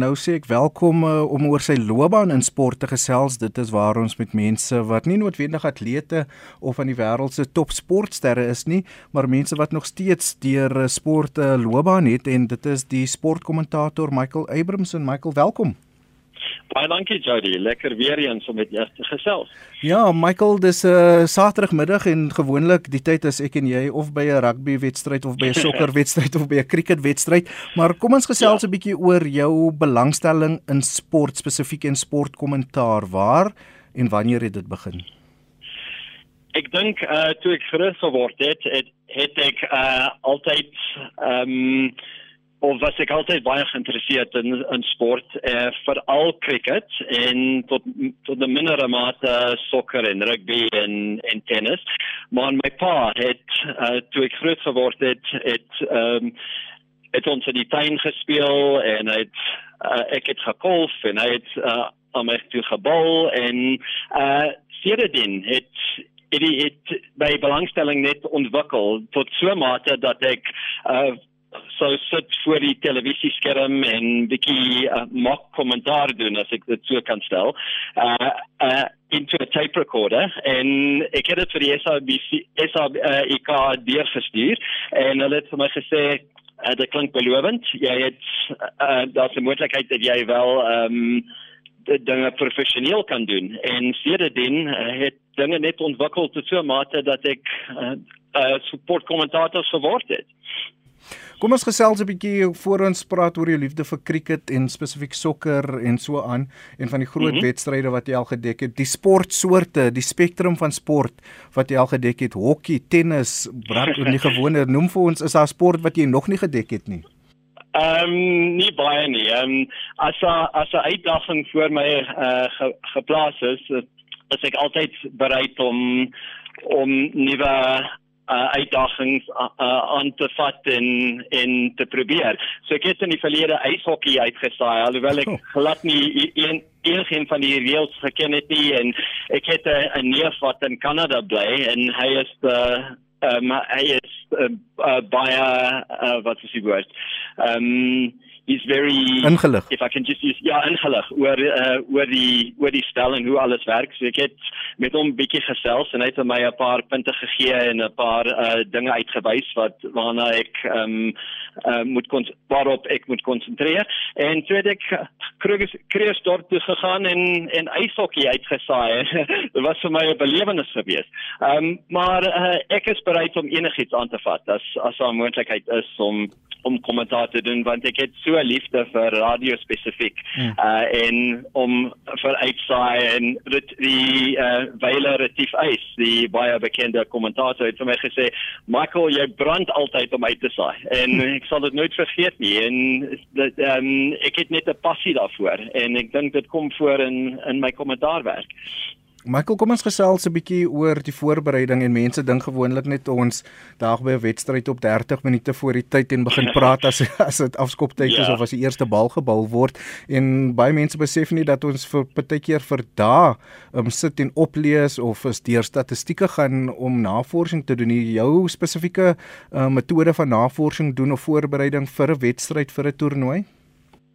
Nou sê ek welkom uh, om oor sy loopbaan in sport te gesels. Dit is waar ons met mense wat nie noodwendig atlete of aan die wêreld se top sportsterre is nie, maar mense wat nog steeds deur uh, sport 'n uh, loopbaan het en dit is die sportkommentator Michael Abramson. Michael, welkom. Baie dankie Jody, lekker weer eens om met jou te gesels. Ja, Michael, dis 'n uh, Saterdagmiddag en gewoonlik die tyd is ek en jy of by 'n rugby wedstryd of by 'n sokker wedstryd of by 'n cricket wedstryd, maar kom ons gesels ja. 'n bietjie oor jou belangstelling in sport, spesifiek in sportkommentaar. Waar en wanneer het dit begin? Ek dink uh toe ek groot geword het, het, het ek uh altyd ehm um, of was ek altyd baie geïnteresseerd in in sport, eh veral cricket en tot tot 'n mindere mate sokker en rugby en en tennis. Maar my pa het uh, toe ek groot geword het, het ehm um, het ons in die tuin gespeel en hy het uh, ek het gekolf en hy het uh, aan my toe gebal en uh sedertdien het het het by belangstelling net ontwikkel tot so mate dat ek uh so sit voor die televisieskerm en bietjie uh, mock kommentaar doen as ek dit so kan stel. Uh uh into a tape recorder en ek het dit vir die SABC SABC uh, deurgestuur en hulle het vir my gesê uh, dit klink belovend. Jy het uh, daar's 'n moontlikheid dat jy wel ehm um, dinge professioneel kan doen en sedertdien uh, het dinge net ontwikkel tot so 'n mate dat ek uh, uh, support kommentator geword het. Kom ons gesels 'n bietjie voor ons praat oor jou liefde vir cricket en spesifiek sokker en so aan en van die groot mm -hmm. wedstryde wat jy al gedek het. Die sportsoorte, die spektrum van sport wat jy al gedek het. Hokkie, tennis, brak en die gewone noem vir ons is daar sport wat jy nog nie gedek het nie. Ehm um, nie baie nie. Ehm um, as a, as 'n uitdaging vir my uh, ge, geplaas is, is ek altyd bereid om om nuwe uh, uitdagings uh, uh, aan te vat en en te probeer. So ek het in die verlede ijshokkie uitgesaai alhoewel ek oh. glad nie een een van die reëls geken het nie en ek het 'n neef wat in Kanada bly en hy is uh, um, hy is uh, uh, baie uh, wat is die woord? Ehm um, he's very ingelig. If I can just use ja ingelig oor uh, oor die oor die stel en hoe alles werk. So ek het met hom bietjie gesels en hy het my 'n paar punte gegee en 'n paar uh, dinge uitgewys wat waarna ek ehm um, uh, moet kon waarop ek moet konsentreer. En toe het ek Kreeusdorp toe gegaan en en ijshokkie uitgesaai. Dit was vir my 'n belewenis geweest. Ehm um, maar uh, ek is bereid om enigiets aan te vat as as daar 'n moontlikheid is om om kommentaar te doen want ek het so liefde vir radio spesifiek hmm. uh en om vir uitsaai en dit die uh Weiler Retief Eis die baie bekende kommentator het vir my gesê Michael jy brand altyd om uit te saai en hmm. ek sal dit nooit vergeet nie en dit um ek het net 'n passie daarvoor en ek dink dit kom voor in in my kommentaarwerk Michael, kom ons gesels 'n bietjie oor die voorbereiding en mense dink gewoonlik net ons dag by 'n wedstryd op 30 minute voor die tyd en begin praat as as dit afskoptyd is ja. of as die eerste bal gebal word en baie mense besef nie dat ons vir partykeer vir dae um, sit en oplees of is deur statistieke gaan om navorsing te doen. Jou spesifieke uh, metode van navorsing doen of voorbereiding vir 'n wedstryd vir 'n toernooi?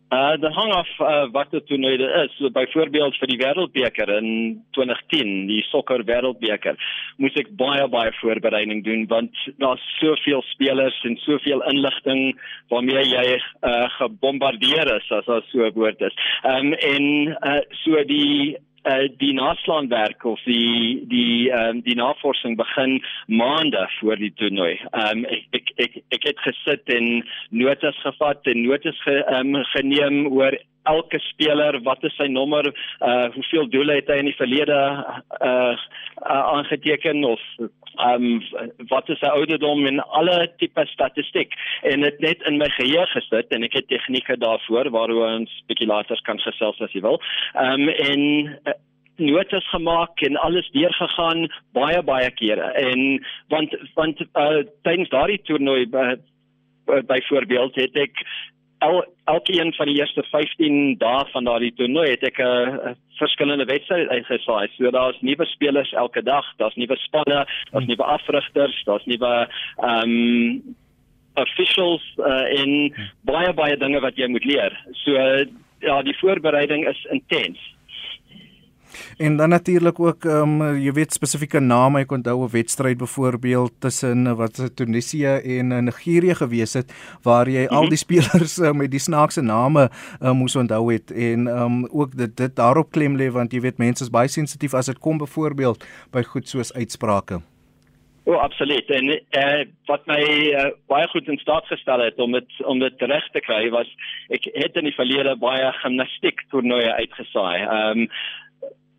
Uh dit hang af uh, wat dit toernooi is. So byvoorbeeld vir die Wêreldbeker in 2010, die sokker Wêreldbeker, moes ek baie baie voorbereiding doen want daar's soveel spelers en soveel inligting waarmee jy uh gebombardeer is as as so 'n woord is. Um en uh so die uh, die naslaanwerk of die die um, die navorsing begin maande voor die toernooi. Um, ek, ek ek ek het gesit en notas gevat en notas ge, um, geneem oor elke speler, wat is sy nommer, uh hoeveel doele het hy in die verlede uh, uh aangeteken of um wat is sy ouderdom en alle tipe statistiek en dit net in my geheue gesit en ek het tegnieke daarvoor waaroor ons bietjie later kan gesels as jy wil. Um en uh, notas gemaak en alles deurgegaan baie baie kere en want want uh, tydens daardie toernooi uh, byvoorbeeld het ek el, elke een van die eerste 15 dae van daardie toernooi het ek 'n uh, verskillende wedstryde uitgesaai. So daar's nuwe spelers elke dag, daar's nuwe spanne, daar's nuwe afrigters, daar's nuwe ehm um, officials uh, in baie baie dinge wat jy moet leer. So ja, die voorbereiding is intens. En dan natuurlik ook ehm um, jy weet spesifieke name, ek onthou 'n wedstryd byvoorbeeld tussen wat se Tunesië en eh, Nigerië gewees het waar jy mm -hmm. al mhm. die spelers uh, met die snaakse name uh, moes onthou het en ehm um, ook dit dit daarop klem lê want jy weet mense is baie sensitief as dit kom byvoorbeeld by goed soos uitsprake. O, oh, absoluut. En eh wat my uh, baie goed in staat gestel het om dit om dit reg te kry was ek het in die verlede baie gimnastiek toernooie uitgesaai. Ehm um,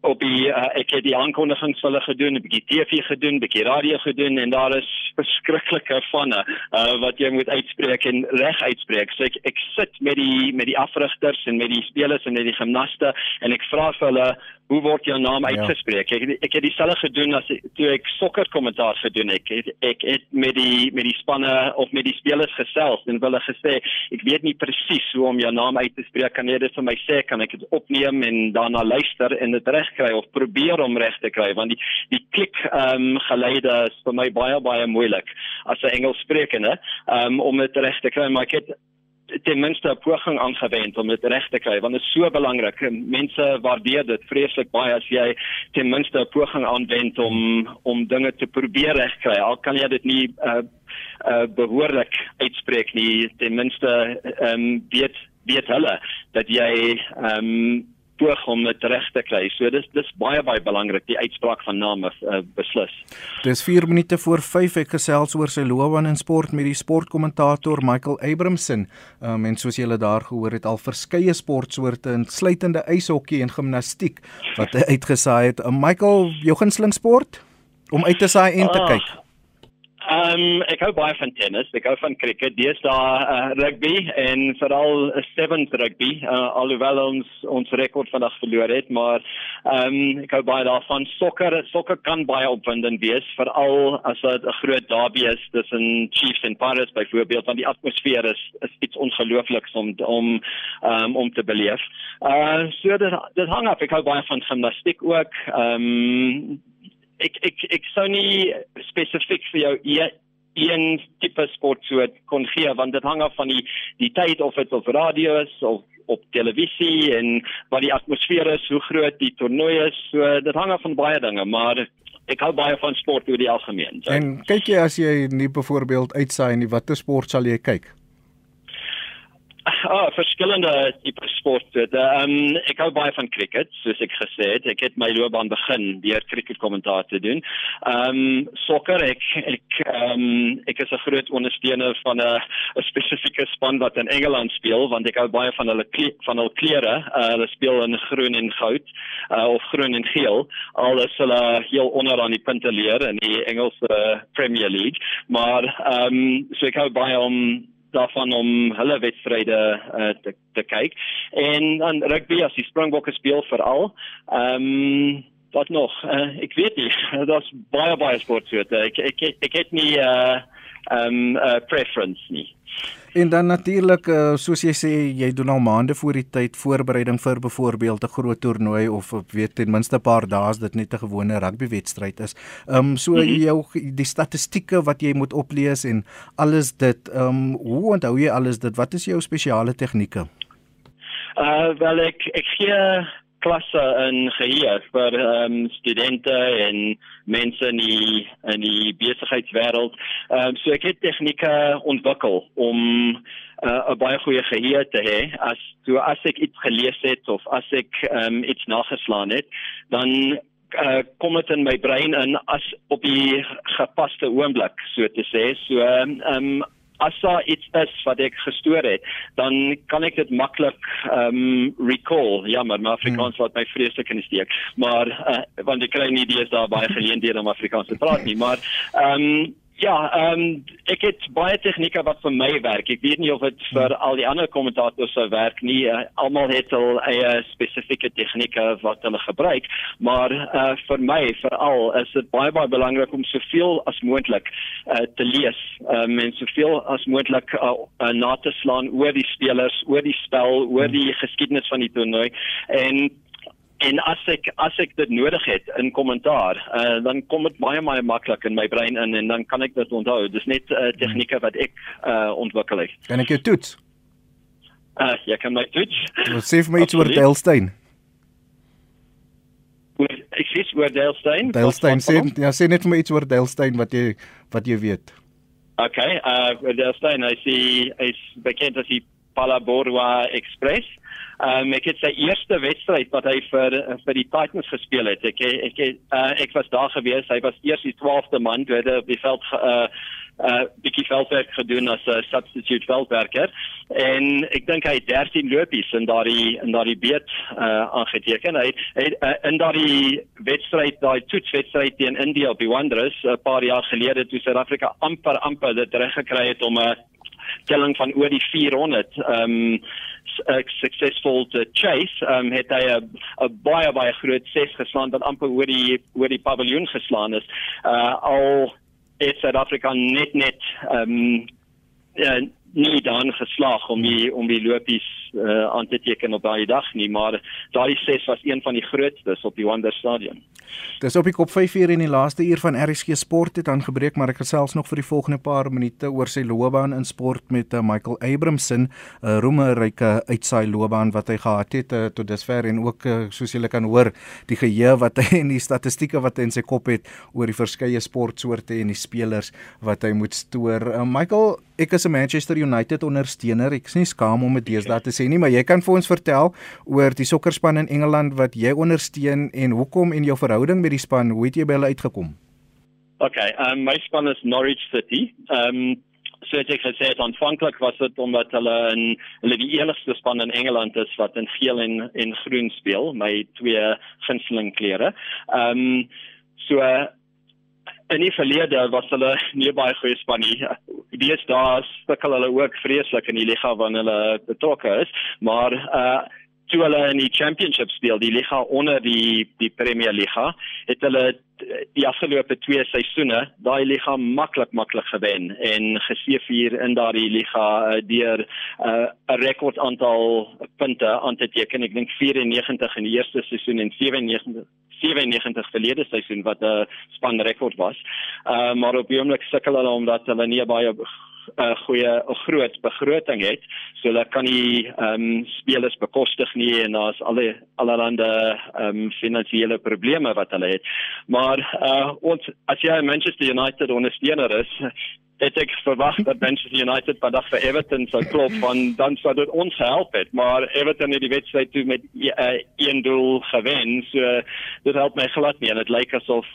op die uh, ek het die aankondigings hulle gedoen, 'n bietjie TV gedoen, bietjie radio gedoen en daar is verskriklike vanne uh, wat jy moet uitspreek en reg uitspreek. So ek ek sit met die met die afrigters en met die spelers en met die gimnaste en ek vra vir hulle hoe word jou naam ja. uitgespreek? Ek ek het dieselfde gedoen as toe ek sokker kommentaar gedoen het. Ek, ek het met die met die spanne of met die spelers gesels en hulle gesê ek weet nie presies hoe om jou naam uit te spreek. Kan jy dit vir my sê? Kan ek dit opneem en daarna luister en dit reg kry of probeer om reg te kry want die die klik ehm um, geleide is vir my baie baie moeilik as 'n Engels sprekende um, om dit reg te kry maar ek het ten minste 'n poging aangewend om dit reg te kry want dit is so belangrik. Mense waardeer dit vreeslik baie as jy ten minste 'n poging aanwend om om dinge te probeer regkry. Al kan jy dit nie uh uh behoorlik uitspreek nie, ten minste ehm um, weet weet hulle dat jy ehm um, poog om dit reg te kry. So dis dis baie baie belangrik die uitspraak van name uh, beslis. Dis 4 minute voor 5 ek gesels oor sy loopbaan in sport met die sportkommentator Michael Abramson. Um, en soos julle daar gehoor het al verskeie sportsoorte insluitende ijshokkie en gimnastiek wat hy uitgesaai het. Um, Michael, jou gunsteling sport om uit te saai en te kyk. Uh, Ehm um, ek hou baie van tennis, ek hou van cricket, daar uh, rugby en veral sevens rugby. Uh, alhoewel ons ons rekord vandag verloor het, maar ehm um, ek hou baie daarvan. Sokker, sokker kan baie opwindend wees, veral as dit 'n groot derby is tussen Chiefs en Pirates byvoorbeeld, want die atmosfeer is is iets ongeloofliks om om um, om te beleef. Uh so dit dit hang af, ek hou baie van gimnastiek ook. Ehm um, ek ek ek sou nie spesifiek vir jou e een tipe sport soort kon gee want dit hang af van die die tyd of dit op radio is of op televisie en wat die atmosfeer is, hoe groot die toernooi is. So dit hang af van baie dinge, maar ek hou baie van sport oor die algemeen. So. En kyk jy as jy nie byvoorbeeld uitsaai nie, watter sport sal jy kyk? Ah, verskillende tipe sporte. Ehm um, ek hou baie van cricket, soos ek gesê het. Ek het my loopbaan begin deur cricket kommentaar te doen. Ehm um, sokker, ek ek ehm um, ek is 'n groot ondersteuner van 'n spesifieke span wat in Engeland speel, want ek hou baie van hulle van hul kleure. Uh, hulle speel in groen en goud, uh, of groen en geel. Al is hulle heel onder aan die punte leer in die Engelse Premier League, maar ehm um, so ek hou baie om daarvan om hulle wedstryde uh, te te kyk. En dan rugby as die Springbokke speel veral. Ehm um, wat nog? Uh, ek weet nie. Daar's baie baie sportsoorte. Ek ek ek het nie uh, um, uh, preference nie. En dan natuurlik uh, soos jy sê jy doen al maande voor die tyd voorbereiding vir byvoorbeeld 'n groot toernooi of weet ten minste 'n paar dae as dit net 'n gewone rugbywedstryd is. Ehm um, so mm -hmm. jou die statistieke wat jy moet oplees en alles dit ehm um, hoe onthou jy alles dit? Wat is jou spesiale tegnieke? Uh wel ek ek gee klasse in geheue vir ehm um, studente en mense in die in die besigheidswêreld. Ehm um, so ek het tegnieke ontwikkel om uh, 'n baie goeie geheue te hê. As so as ek iets gelees het of as ek ehm um, iets nageslaan het, dan uh, kom dit in my brein in as op die gepaste oomblik, so te sê. So ehm um, as daar iets is wat ek gestoor het, dan kan ek dit maklik ehm um, recall. Ja, maar Afrikaans hmm. wat my vreeslik in die steek. Maar uh, want ek kry nie idees daar baie geleenthede om Afrikaans te praat nie, maar ehm um, Ja, ehm um, ek het baie tegnieke wat vir my werk. Ek weet nie of dit vir al die ander kommentators sou werk nie. Uh, Almal het al eie spesifieke tegnieke wat hulle gebruik, maar uh vir my veral is dit baie baie belangrik om soveel as moontlik uh te lees. Ehm um, en soveel as moontlik uh, uh, na te slaan oor die spelers, oor die spel, oor die geskiedenis van die toernooi en en as ek as ek dit nodig het in kommentaar uh, dan kom dit baie baie maklik in my brein in en dan kan ek dit onthou dis net uh, tegnieke wat ek uh, ontwikkel het en ek jou toets Uh, jy kan my toets. Sê vir my iets oor Delstein. Ek sê oor Delstein. Delstein sê ja, sê net vir my iets oor Delstein wat jy wat jy weet. Okay, uh Delstein, I see is bekend as die Palaborwa Express. Um, ek het sy eerste wedstryd wat hy vir vir die Titans gespeel het. Ek ek ek, uh, ek was daar gewees. Hy was eers die 12de man toe hy op die veld uh uh bietjie veldwerk gedoen as 'n uh, substitute veldwerker en ek dink hy het 13 lopies in daardie in daardie beet uh aangeteken hy het uh, in daardie wedstryd daai toetswedstryd teen India op die Wanderers 'n uh, paar jaar gelede toe Suid-Afrika amper amper dit reg gekry het om 'n uh, telling van oor die 400 ehm um, successful to chase ehm um, het hy 'n baie baie groot ses geslaan wat amper oor die oor die paviljoen geslaan is. Uh al het Suid-Afrika net net ehm um, ja, nie dan geslaag om die om die lopies uh, aan te teken op daai dag nie, maar daai ses was een van die grootstes op die Wonder Stadion. Dis op die kop 5 uur in die laaste uur van RSG Sport het aangebreek, maar ek gesels nog vir die volgende paar minute oor sy loopbaan in sport met uh, Michael Abramson, 'n uh, roemryke uitsaai loopbaan wat hy gehad het uh, tot dusver en ook uh, soos julle kan hoor, die geheue wat hy en die statistieke wat hy in sy kop het oor die verskeie sportsoorte en die spelers wat hy moet stoor. Uh, Michael, ek is 'n Manchester United ondersteuner. Ek is nie skaam om dit deesdae te sê nie, maar jy kan vir ons vertel oor die sokkerspan in Engeland wat jy ondersteun en hoekom en jou verhouding met die span, hoe het jy by hulle uitgekom? Okay, um my span is Norwich City. Um so ek gesê het aanvanklik was dit omdat hulle in hulle die enigste span in Engeland is wat in geel en en groen speel, my twee gunsteling kleure. Um so en nie verlede was hulle nie baie goeie span nie. Dies daar sukkel hulle ook vreeslik in die liga wanneer hulle betrokke is, maar uh toe hulle in die championship speel, die liga onder die die Premier Liga, het hulle die afgelope twee seisoene daai liga maklik maklik gewen en geseëvier in daardie liga uh, deur uh, 'n uh, rekord aantal punte aan te teken. Ek dink 94 in die eerste seisoen en 97 97 verlede seisoen wat 'n span rekord was. Uh, maar op die oomblik sukkel hulle omdat hulle nie baie 'n uh, goeie 'n groot begroting het, so hulle kan nie ehm um, spelers bekostig nie en daar's alle allerlei ehm um, finansiële probleme wat hulle het. Maar uh ons as jy Manchester United ondersteuner is, het ek verwag dat Manchester United vandag vir Everton sou klop van dan sou dit ons help het, maar Everton het die wedstryd toe met uh, een doel gewen. So dit help my glad nie en dit lyk asof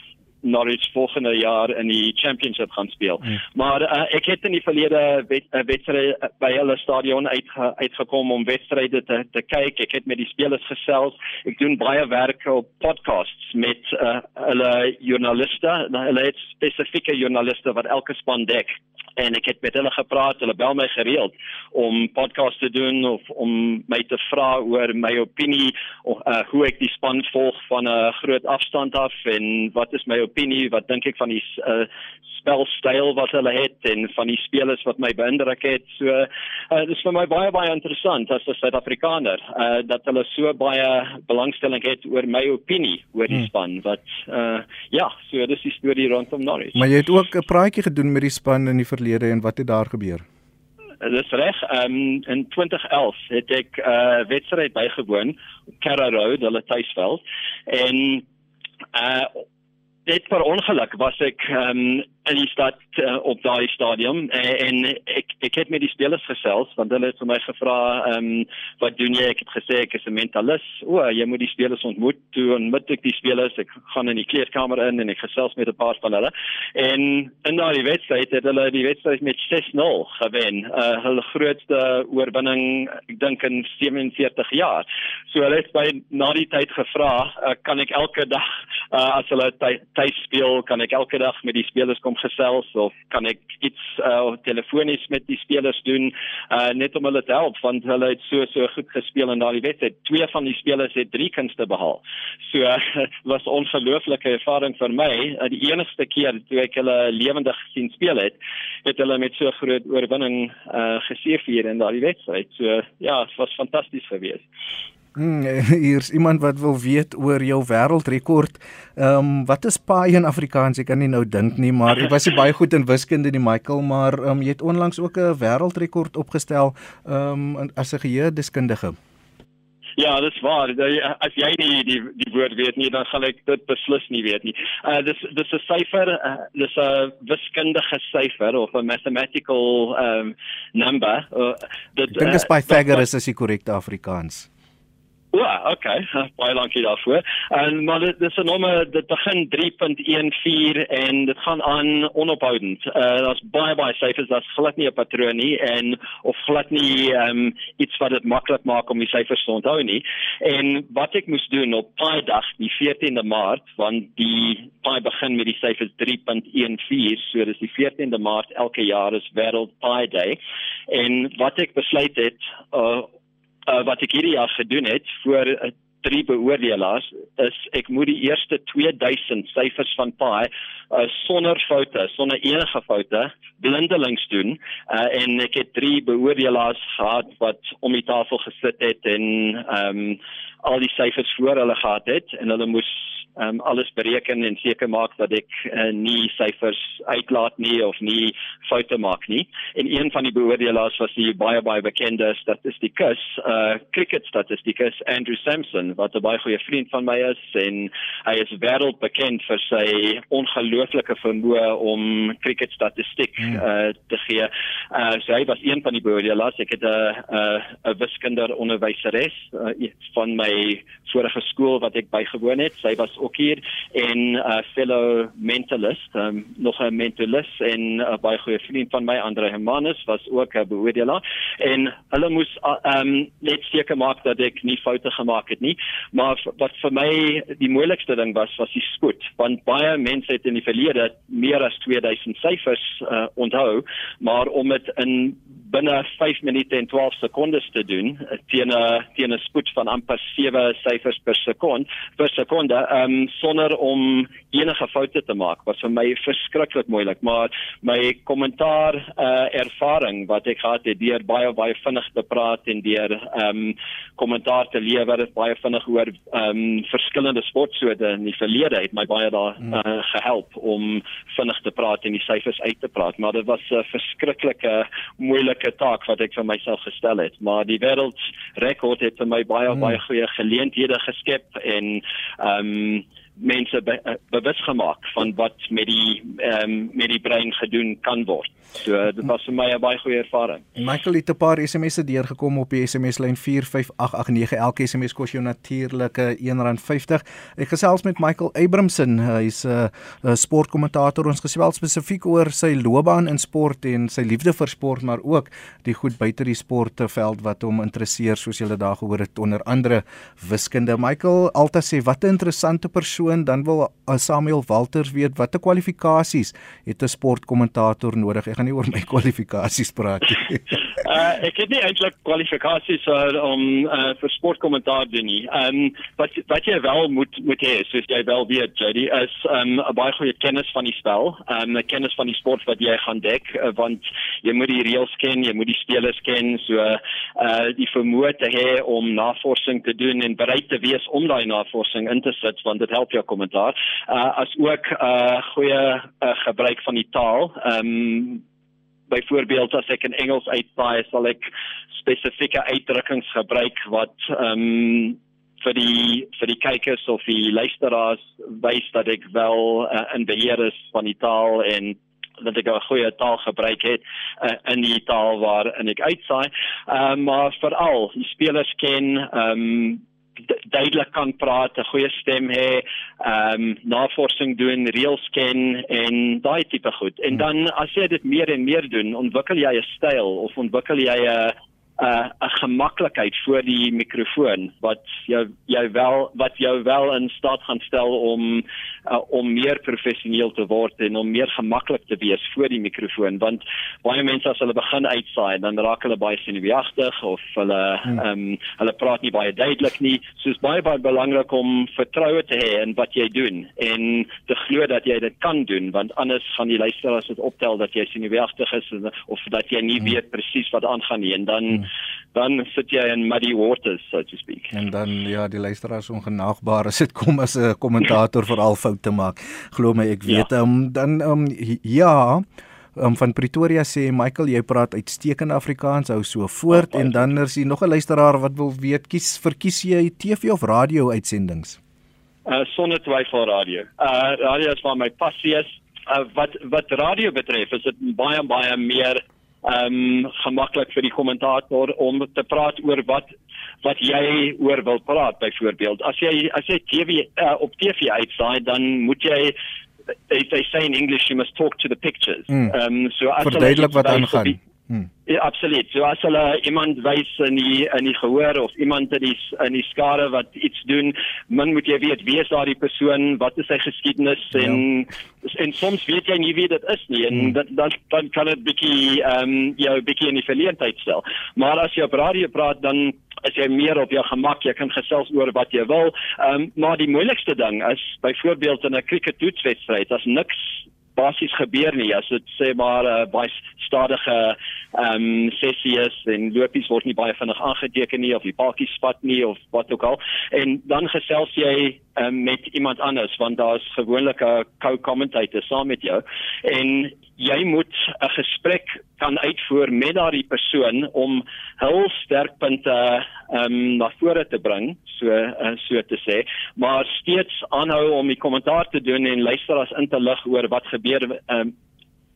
Norwich volgende jaar in die championship gaan speel. Mm. Maar uh, ek het in die verlede wet, uh, wedstryd uh, by hulle stadion uitge, uitgekom om wedstryde te te kyk. Ek het met die spelers gesels. Ek doen baie werk op podcasts met uh, hulle joernaliste, hulle het spesifieke joernaliste wat elke span dek en ek het met hulle gepraat, hulle bel my gereeld om podcasts te doen of om my te vra oor my opinie of uh, hoe ek die span volg van 'n groot afstand af en wat is my opinie, wat dink ek van die uh, spelstyl wat hulle het en van die spelers wat my beïndruk het. So uh, dit is vir my baie baie interessant as 'n Suid-Afrikaner uh, dat hulle so baie belangstelling het oor my opinie oor die hmm. span wat uh, ja, so dis die storie rondom Norwich. Maar jy het ook 'n praatjie gedoen met die span in die verlede en wat het daar gebeur? Dis reg. Ehm um, in 2011 het ek 'n uh, wedstryd bygewoon, Carrow Road, hulle tuisveld en uh dit per ongeluk was ek um, in die stad uh, op daai stadion uh, en ek ek het met die spelers gesels want hulle het vir my gevra ehm um, wat doen jy? Ek het gesê ek is 'n mentalis o jy moet die spelers ontmoet toe en met ek die spelers. Ek gaan in die kleedkamer in en ek gesels met 'n paar van hulle. En in daai wedstryd het hulle die wedstryd met 6-0 gewen. Uh, hulle grootste oorwinning ek dink in 47 jaar. So hulle het by na die tyd gevra uh, kan ek elke dag uh, as hulle tuis speel kan ek elke dag met die spelers kom gesels of kan ek iets uh, telefonies met die spelers doen uh, net om hulle te help want hulle het so so goed gespeel in daardie wedstryd. Twee van die spelers het drie kunste behaal. So uh, was ongelooflike ervaring vir my. Uh, die enigste keer toe ek hulle lewendig sien speel het, het hulle met so groot oorwinning uh, geseëvier in daardie wedstryd. So ja, dit was fantasties geweest. Hmm, hier's iemand wat wil weet oor jou wêreldrekord. Ehm um, wat is paai in Afrikaans? Ek kan nie nou dink nie, maar ek was baie goed in wiskunde nie, Michael, maar ehm um, jy het onlangs ook 'n wêreldrekord opgestel ehm um, as 'n geheuedeskundige. Ja, dis waar. As jy nie die die woord weet nie, dan gaan ek dit beslis nie weet nie. Uh dis dis 'n syfer, uh, dis 'n wiskundige syfer of 'n mathematical um number. Uh, dit Ek dink is uh, Pythagoras as die korrekte Afrikaans. Ja, okay. Baie dankie daarvoor. En maar dit is 'n nommer dit begin 3.14 en dit gaan aan onophoudend. Uh daar's baie baie syfers, daar's glad nie 'n patroon nie en of glad nie ehm um, iets wat dit maklik maak om die syfers te onthou nie. En wat ek moes doen op Pi dag, die 14de Maart, want die Pi begin met die syfers 3.14, so dis die 14de Maart elke jaar is World Pi Day. En wat ek besluit het uh uh, wat ek hierdie jaar gedoen het vir uh, drie beoordelaars is ek moet die eerste 2000 syfers van Pi uh, sonder foute, sonder enige foute blindelings doen. Uh, en ek het drie beoordelaars gehad wat om die tafel gesit het en ehm um, al die syfers voor hulle gehad het en hulle moes um, alles bereken en seker maak dat ek uh, nie syfers uitlaat nie of nie foute maak nie. En een van die beoordelaars was die baie baie bekende statistikus, uh cricket statistikus Andrew Sampson wat 'n baie goeie vriend van my is en hy is wêreldbekend vir sy ongelooflike vermoë om cricket statistiek hmm. uh te gee. Uh so hy was een van die beoordelaars. Ek het 'n 'n 'n wiskundige onderwyseres uh, van my vorige skool wat ek bygewoon het. Sy was ook hier en 'n uh, fellow mentalist, um, nog 'n mentalist en 'n uh, baie goeie vriend van my, Andre Hermanus, was ook 'n beoordelaar en hulle moes uh, um, net seker maak dat ek nie foute gemaak het nie. Maar wat vir my die moeilikste ding was, was die spoed, want baie mense het in die verlede meer as 2000 syfers uh, onthou, maar om dit in binne 5 minute en 12 sekondes te doen uh, teen 'n teen 'n spoed van amper 7 syfers per sekond per sekonde um, sonder om enige foute te maak. Was vir my verskriklik moeilik maar my kommentaar uh, ervaring wat ek gehad het deur baie baie vinnig te praat en deur um kommentaar te lewer baie vinnig oor um verskillende sportsoorte in die verlede het my baie daar uh, gehelp om vinnig te praat en die syfers uit te praat. Maar dit was 'n uh, verskriklike moeilike taak wat ek vir myself gestel het maar die wêreldrekord het vir my baie hmm. baie goeie geleenthede geskep en um mense be, uh, bewus gemaak van wat met die um, met die brein gedoen kan word. So dit was vir my 'n baie goeie ervaring. Michael het 'n paar SMS'e deurgekom op die SMS lyn 45889. Elke SMS kos jou natuurlik R1.50. Ek gesels met Michael Abramson. Hy's 'n uh, uh, sportkommentator. Ons gesels spesifiek oor sy loopbaan in sport en sy liefde vir sport, maar ook die goed buite die sportveld wat hom interesseer soos jy daag gehoor het onder andere wiskunde. Michael altyd sê wat 'n interessante persoon persoon dan wil Samuel Walters weet watter kwalifikasies het 'n sportkommentator nodig. Ek gaan nie oor my kwalifikasies praat nie. uh, ek het nie eintlik kwalifikasies uh, om uh, vir sportkommentaar doen nie. Ehm um, wat wat jy wel moet moet hê, soos jy wel weet, Jody, is 'n um, baie goeie kennis van die spel, 'n um, kennis van die sport wat jy gaan dek, uh, want jy moet die reëls ken, jy moet die spelers ken, so uh die vermoë te hê om navorsing te doen en bereid te wees om daai navorsing in te sit, want dit help jou kommentaar. Uh as ook uh goeie uh, gebruik van die taal. Ehm um, byvoorbeeld as ek in Engels uitsaai, sal ek spesifieke uitdrukkings gebruik wat ehm um, vir die vir die kykers of die luisteraars wys dat ek wel uh, in beheer is van die taal en dat ek 'n goeie taal gebruik het uh, in die taal waarin ek uitsaai. Ehm uh, maar veral die spelers ken ehm um, duidelik kan praat, 'n goeie stem hê, ehm um, navorsing doen, reëls ken en daai tipe goed. En dan as jy dit meer en meer doen, ontwikkel jy 'n styl of ontwikkel jy 'n 'n 'n gemaklikheid voor die mikrofoon wat jou jy wel wat jou wel in staat gaan stel om uh, om meer professioneel te word en om meer gemaklik te wees voor die mikrofoon want baie mense as hulle begin uitsaai dan raak hulle baie senuweeagtig of hulle hmm. ehm um, hulle praat nie baie duidelik nie so is baie baie belangrik om vertroue te hê in wat jy doen en te glo dat jy dit kan doen want anders gaan die luisteraars dit optel dat jy senuweeagtig is of dat jy nie hmm. weet presies wat aangaan nie en dan hmm dan sit jy in muddy waters so to speak. En dan ja, die luisteraars ongenaagbaar as dit kom as 'n kommentator veral foute maak. Glo my, ek weet. Ja. Um, dan um, ja, um, van Pretoria sê Michael, jy praat uitstekende Afrikaans, hou so voort oh, en dan is hier nog 'n luisteraar wat wil weet, kies verkies jy TV of radio uitsendings? Uh sonder twyfel radio. Uh radio is waar my passie is. Uh, wat wat radio betref, is dit baie baie meer ehm um, gemaklik vir die kommentator om te praat oor wat wat jy oor wil praat byvoorbeeld. As jy as jy TV uh, op TV uitsaai, dan moet jy they they say in English you must talk to the pictures. Hmm. Ehm mm. um, so as verduidelik wat aangaan. Hmm. Ja, absoluut. So as hulle iemand wys in die in die gehoor of iemand in die in die skare wat iets doen, min moet jy weet wie is daardie persoon, wat is sy geskiedenis ja. en en soms weet jy nie wie dit is nie en hmm. dan dan kan dit bietjie ehm um, jou bietjie in die verleentheid stel. Maar as jy op radio praat dan as jy meer op jou gemak, jy kan gesels oor wat jy wil. Ehm um, maar die moeilikste ding is byvoorbeeld in 'n crickettoetswedstryd, as niks basies gebeur nie. As dit sê maar 'n uh, baie stadige ehm um, sessie is en lopies word nie baie vinnig aangeteken nie of die paadjie spat nie of wat ook al. En dan gesels jy um, met iemand anders want daar's gewoonlik 'n co-commentator saam met jou en jy moet 'n gesprek kan uitvoer met daardie persoon om hul sterkpunte um, na vore te bring so uh, so te sê maar steeds aanhou om die kommentaar te doen en luisteraars in te lig oor wat gebeur um,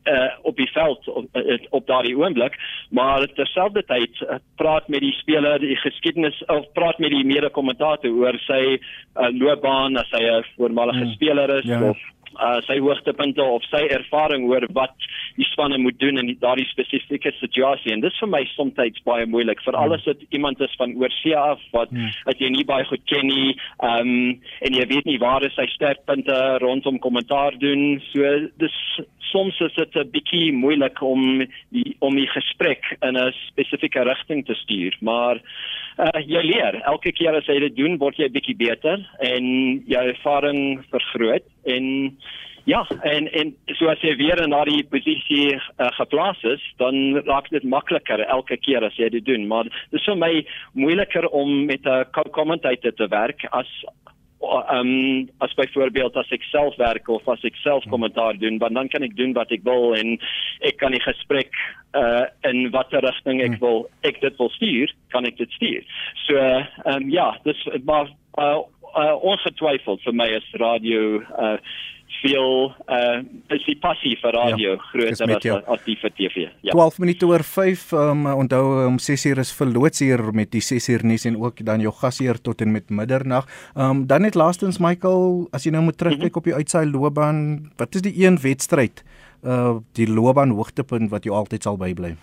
uh, op die veld op, uh, op daardie oomblik maar terselfdertyd uh, praat met die speler die geskiedenis of praat met die mede-kommentator oor sy uh, loopbaan as hy 'n voormalige hmm. speler is ja. of uh, sy hoogtepunte of sy ervaring oor wat die spanne moet doen in daardie spesifieke situasie en dit is vir my soms baie moeilik vir alles wat iemand is van oorsee af wat hmm. wat jy nie baie goed ken nie um, en jy weet nie waar is sy sterkpunte rondom kommentaar doen so dis soms is dit 'n bietjie moeilik om die om die gesprek in 'n spesifieke rigting te stuur maar uh, jy leer. Elke keer as jy dit doen word jy bietjie beter en jou ervaring vergroot en ja en en so as jy weer in daardie posisie uh, geplaas is dan raak dit makliker elke keer as jy dit doen maar dit is vir my moeiliker om met 'n co-commentator te werk as um as byvoorbeeld as ek self werk of as ek self kommentaar doen want dan kan ek doen wat ek wil en ek kan die gesprek uh in watter rigting ek hmm. wil ek dit wil stuur kan ek dit stuur so um ja dis maar uh, uh ongetwyfeld vir my is radio uh veel uh is die passie vir radio ja, groter as as die vir TV. Ja. 12 minute oor 5 um onthou om 6 uur is verloots hier met die 6 uur nuus en ook dan jou gasheer tot en met middernag. Um dan net laastens Michael, as jy nou moet terugkyk mm -hmm. op die uitsaai loopbaan, wat is die een wedstryd uh die loopbaan hoogtepunt wat jou altyd sal bybly?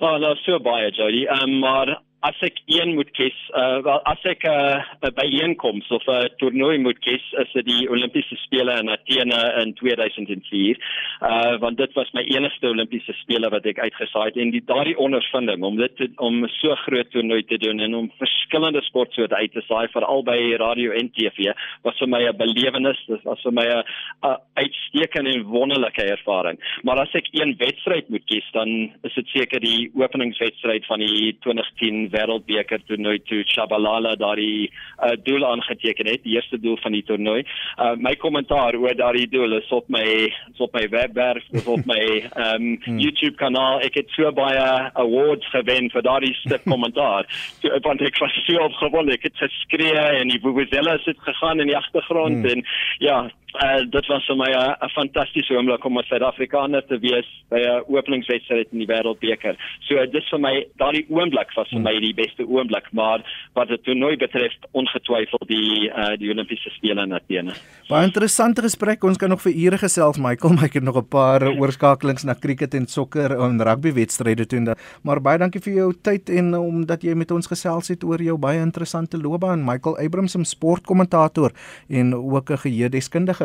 Oh, nou so baie Jody. Um maar as ek een moet kies, uh, wel as ek 'n uh, byeenkoms of 'n uh, toernooi moet kies, is dit die Olimpiese spele in Athene in 2004. Uh want dit was my enigste Olimpiese spele wat ek uitgesaai het en die daardie ondervinding om dit te, om so groot toernooi te doen en om verskillende sportsoorte uit te saai vir albei radio en TV was vir my 'n belewenis, dit was vir my 'n uitstekende en wonderlike ervaring. Maar as ek een wedstryd moet kies, dan is dit seker die openingswedstryd van die 2010 wêreldbeker toernooi toe Shabalala daardie uh, doel aangeteken het, die eerste doel van die toernooi. Uh, my kommentaar oor daardie doel is op my is op my webwerf, is op my um, YouTube kanaal. Ek het so baie awards gewen vir daardie stuk kommentaar. So, want ek was so opgewonde, ek het geskree en die vuvuzela het gegaan in die agtergrond hmm. en ja, Uh, dit was vir my 'n fantastiese oomblik om as Suid-Afrikaner te wees by 'n openingswedstryd in die Wêreldbeker. So dis vir my daardie oomblik was vir my die beste oomblik, maar wat dit toernooi betref ongetwyfeld die uh, die Olimpiese spele in Athene. Baie interessante gesprek. Ons kan nog vir ure gesels, Michael, maar ek het nog 'n paar oorskakelings na cricket en sokker en rugby wedstryde toe. Maar baie dankie vir jou tyd en omdat jy met ons gesels het oor jou baie interessante loopbaan. Michael Abrams, sportkommentator en ook 'n geheudeskundige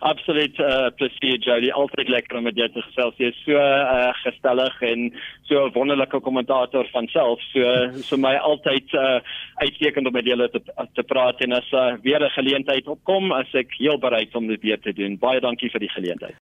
Absoluut uh, plesier Jody, altyd lekker om met jou te gesels. Jy is so uh, gestellig en so 'n wonderlike kommentator van self. So so my altyd uh, uitstekend om met julle te te praat en as uh, weer 'n geleentheid opkom, as ek heel bereid om dit weer te doen. Baie dankie vir die geleentheid.